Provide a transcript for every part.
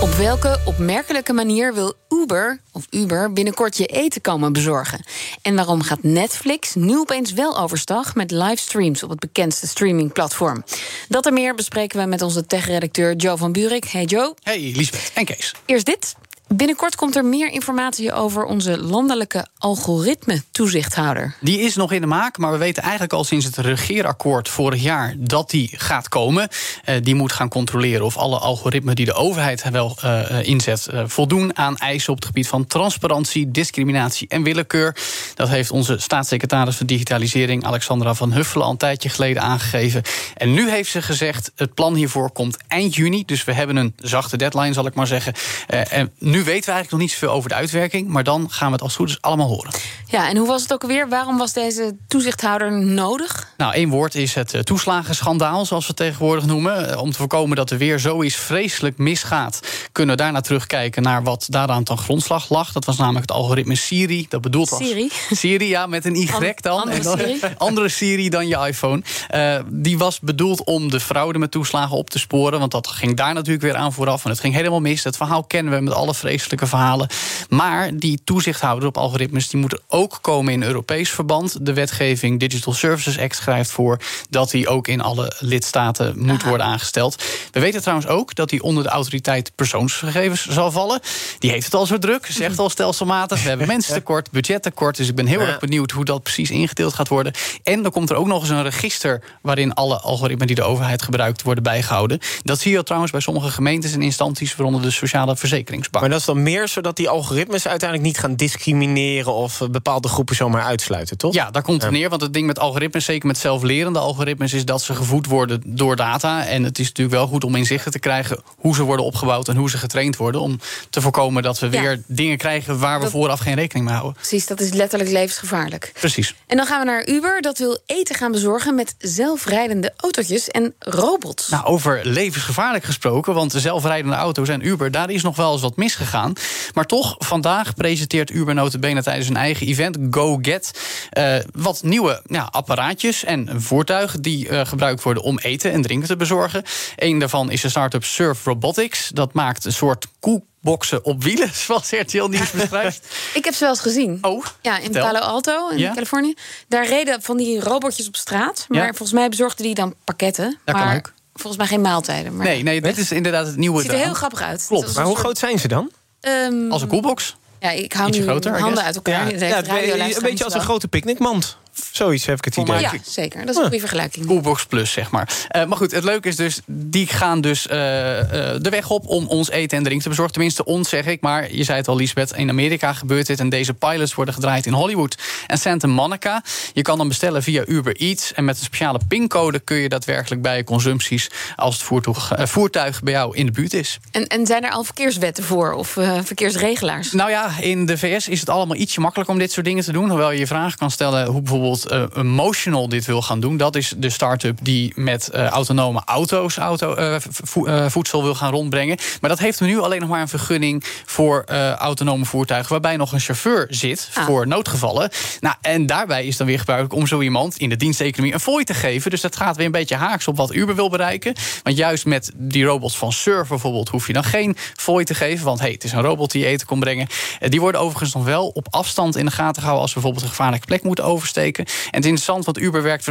Op welke opmerkelijke manier wil Uber of Uber binnenkort je eten komen bezorgen? En waarom gaat Netflix nu opeens wel overstag met livestreams op het bekendste streamingplatform? Dat en meer bespreken we met onze tech-redacteur Joe van Buurik. Hey Joe. Hey Lisbeth en Kees. Eerst dit. Binnenkort komt er meer informatie over onze landelijke algoritme-toezichthouder. Die is nog in de maak, maar we weten eigenlijk al sinds het regeerakkoord vorig jaar dat die gaat komen. Uh, die moet gaan controleren of alle algoritmen die de overheid wel uh, inzet uh, voldoen aan eisen op het gebied van transparantie, discriminatie en willekeur. Dat heeft onze staatssecretaris van Digitalisering, Alexandra van Huffelen, al een tijdje geleden aangegeven. En nu heeft ze gezegd: het plan hiervoor komt eind juni. Dus we hebben een zachte deadline, zal ik maar zeggen. en nu nu weten we eigenlijk nog niet zoveel over de uitwerking, maar dan gaan we het als goed is allemaal horen. Ja, en hoe was het ook alweer? Waarom was deze toezichthouder nodig? Nou, één woord is het toeslagenschandaal, zoals we het tegenwoordig noemen. Om te voorkomen dat er weer zoiets vreselijk misgaat, kunnen we daarna terugkijken naar wat daaraan ten grondslag lag. Dat was namelijk het algoritme Siri. Dat bedoelt was. Siri? Siri, ja, met een Y dan. Andere, dan, Siri. andere Siri dan je iPhone. Uh, die was bedoeld om de fraude met toeslagen op te sporen. Want dat ging daar natuurlijk weer aan vooraf. En het ging helemaal mis. Het verhaal kennen we met alle vreselijke verhalen. Maar die toezichthouder op algoritmes die moet ook komen in Europees verband. De wetgeving Digital Services Act schrijft voor dat die ook in alle lidstaten moet worden aangesteld. We weten trouwens ook dat die onder de autoriteit persoonsgegevens zal vallen. Die heeft het al zo druk, zegt al stelselmatig. We hebben mensentekort, budgettekort. Dus ik ben heel erg benieuwd hoe dat precies ingedeeld gaat worden. En dan komt er ook nog eens een register waarin alle algoritmen die de overheid gebruikt worden bijgehouden. Dat zie je trouwens bij sommige gemeentes en instanties, waaronder de Sociale Verzekeringsbank. Maar dat is dan meer zodat die algoritmes uiteindelijk niet gaan discrimineren of bepaalde groepen zomaar uitsluiten, toch? Ja, daar komt het neer. Want het ding met algoritmes, zeker met zelflerende algoritmes, is dat ze gevoed worden door data. En het is natuurlijk wel goed om inzichten te krijgen hoe ze worden opgebouwd en hoe ze getraind worden. Om te voorkomen dat we weer dingen krijgen waar we Dat- vooraf geen rekening mee houden. Precies, dat is letterlijk levensgevaarlijk. Precies. En dan gaan we naar Uber. Dat wil eten gaan bezorgen met zelfrijdende autootjes en robots. Nou, over levensgevaarlijk gesproken, want de zelfrijdende auto's en Uber, daar is nog wel eens wat misgegaan. Maar toch, vandaag presenteert Uber notabene tijdens hun eigen event GoGet eh wat nieuwe ja, apparaatjes en voertuigen die eh, gebruikt worden om eten en drinken te bezorgen. Eén daarvan is de start-up Surf Robotics. Dat maakt een soort koelboxen op wielen, zoals RTL Nieuws beschrijft. Ik heb ze wel eens gezien. Oh, Ja, in vertel. Palo Alto in Ja? Californië. Daar reden van die robotjes op straat. Maar Ja. volgens mij bezorgden die dan pakketten. Dat kan maar ook. volgens mij geen maaltijden. Maar Nee, nee, dit is inderdaad het nieuwe. Het ziet er heel grappig uit. Klopt. Maar hoe soort- groot zijn ze dan? Ehm, Als een koelbox. ja, ik hou Ietsje nu groter, handen uit elkaar. Ja, een beetje als een grote picknickmand. Zoiets heb ik het idee. Ja, zeker. Dat is een goede vergelijking. Coolbox Plus, zeg maar. Eh, maar goed, het leuke is dus, die gaan dus eh, eh, de weg op om ons eten en drinken te bezorgen. Tenminste, ons zeg ik. Maar je zei het al, Lisbeth, in Amerika gebeurt dit. En deze pilots worden gedraaid in Hollywood en Santa Monica. Je kan dan bestellen via Uber Eats. En met een speciale pincode kun je daadwerkelijk bij je consumpties... als het voertuig, voertuig bij jou in de buurt is. En, en zijn er al verkeerswetten voor? Of verkeersregelaars? Nou ja, in de VS is het allemaal ietsje makkelijker om dit soort dingen te doen. Hoewel je je vraag kan stellen hoe bijvoorbeeld eh, Emotional dit wil gaan doen. Dat is de start-up die met eh, autonome auto's auto, eh, vo- voedsel wil gaan rondbrengen. Maar dat heeft nu alleen nog maar een vergunning voor autonome voertuigen. Waarbij nog een chauffeur zit Ah. voor noodgevallen. Nou, en daarbij is dan weer gebruikelijk om zo iemand in de diensteconomie een fooi te geven. Dus dat gaat weer een beetje haaks op wat Uber wil bereiken. Want juist met die robots van Surf bijvoorbeeld hoef je dan geen fooi te geven. Want hey, het is een robot die eten kon brengen. Die worden overigens nog wel op afstand in de gaten gehouden als we bijvoorbeeld een gevaarlijke plek moeten oversteken. En het is interessant, want Uber werkt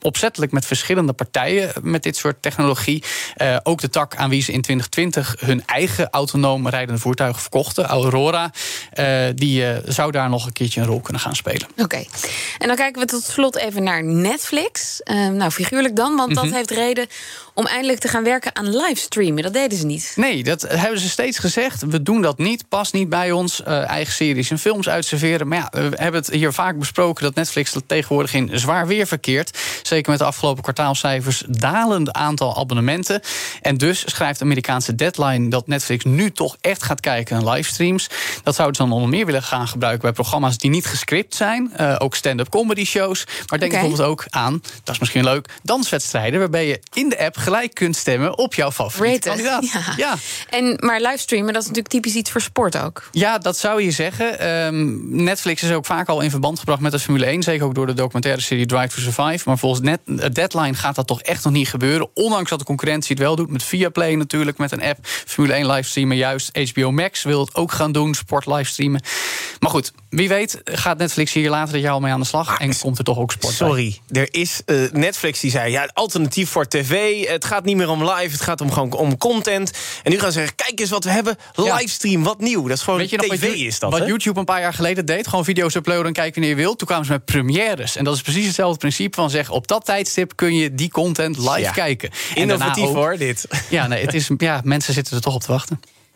opzettelijk met verschillende partijen met dit soort technologie. Eh, ook de tak aan wie ze in 2020 hun eigen autonoom rijdende voertuigen verkochten, Aurora, eh, die eh, zou daar nog een keertje een rol kunnen gaan spelen. Oké. En dan kijken we tot slot even naar Netflix. Nou, figuurlijk dan, want Mhm. dat heeft reden om eindelijk te gaan werken aan livestreamen. Dat deden ze niet. Nee, dat hebben ze steeds gezegd. We doen dat niet, past niet bij ons. eigen series en films uitserveren. Maar ja, we hebben het hier vaak besproken dat Netflix tegenwoordig in zwaar weer verkeert. Zeker met de afgelopen kwartaalcijfers dalend aantal abonnementen. En dus schrijft de Amerikaanse deadline dat Netflix nu toch echt gaat kijken naar livestreams. Dat zouden ze dan onder meer willen gaan gebruiken bij programma's die niet gescript zijn. Uh, ook stand-up comedy shows. Maar denk okay. bijvoorbeeld ook aan, dat is misschien leuk, danswedstrijden. Waarbij je in de app gelijk kunt stemmen op jouw favoriete kandidaat. Ja. ja. En, maar livestreamen, dat is natuurlijk typisch iets voor sport ook. Ja, dat zou je zeggen. Um, Netflix is ook vaak al in verband gebracht met de Formule 1. Zeker ook door de documentaire serie Drive to Survive. Maar volgens net, Deadline gaat dat toch echt nog niet gebeuren. Ondanks dat de concurrentie het wel doet. Met Viaplay natuurlijk, met een app. Formule 1 livestreamen. Juist HBO Max wil het ook gaan doen. Sport livestreamen. Maar goed, wie weet gaat Netflix hier later dit jaar al mee aan de slag. En komt er toch ook sport Sorry, er is uh, Netflix die zei... ja, alternatief voor tv. Het gaat niet meer om live, het gaat om, gewoon om content. En nu gaan ze zeggen, kijk eens wat we hebben. Livestream, wat nieuw. Dat is gewoon Weet je tv nog is dat, Wat? YouTube een paar jaar geleden deed. Gewoon video's uploaden en kijken wanneer je wilt. Toen kwamen ze met premières. En dat is precies hetzelfde principe van zeggen... op dat tijdstip kun je die content live Ja. kijken. En Innovatief ook- hoor, dit. Ja, nee, het is, ja, mensen zitten er toch op te wachten.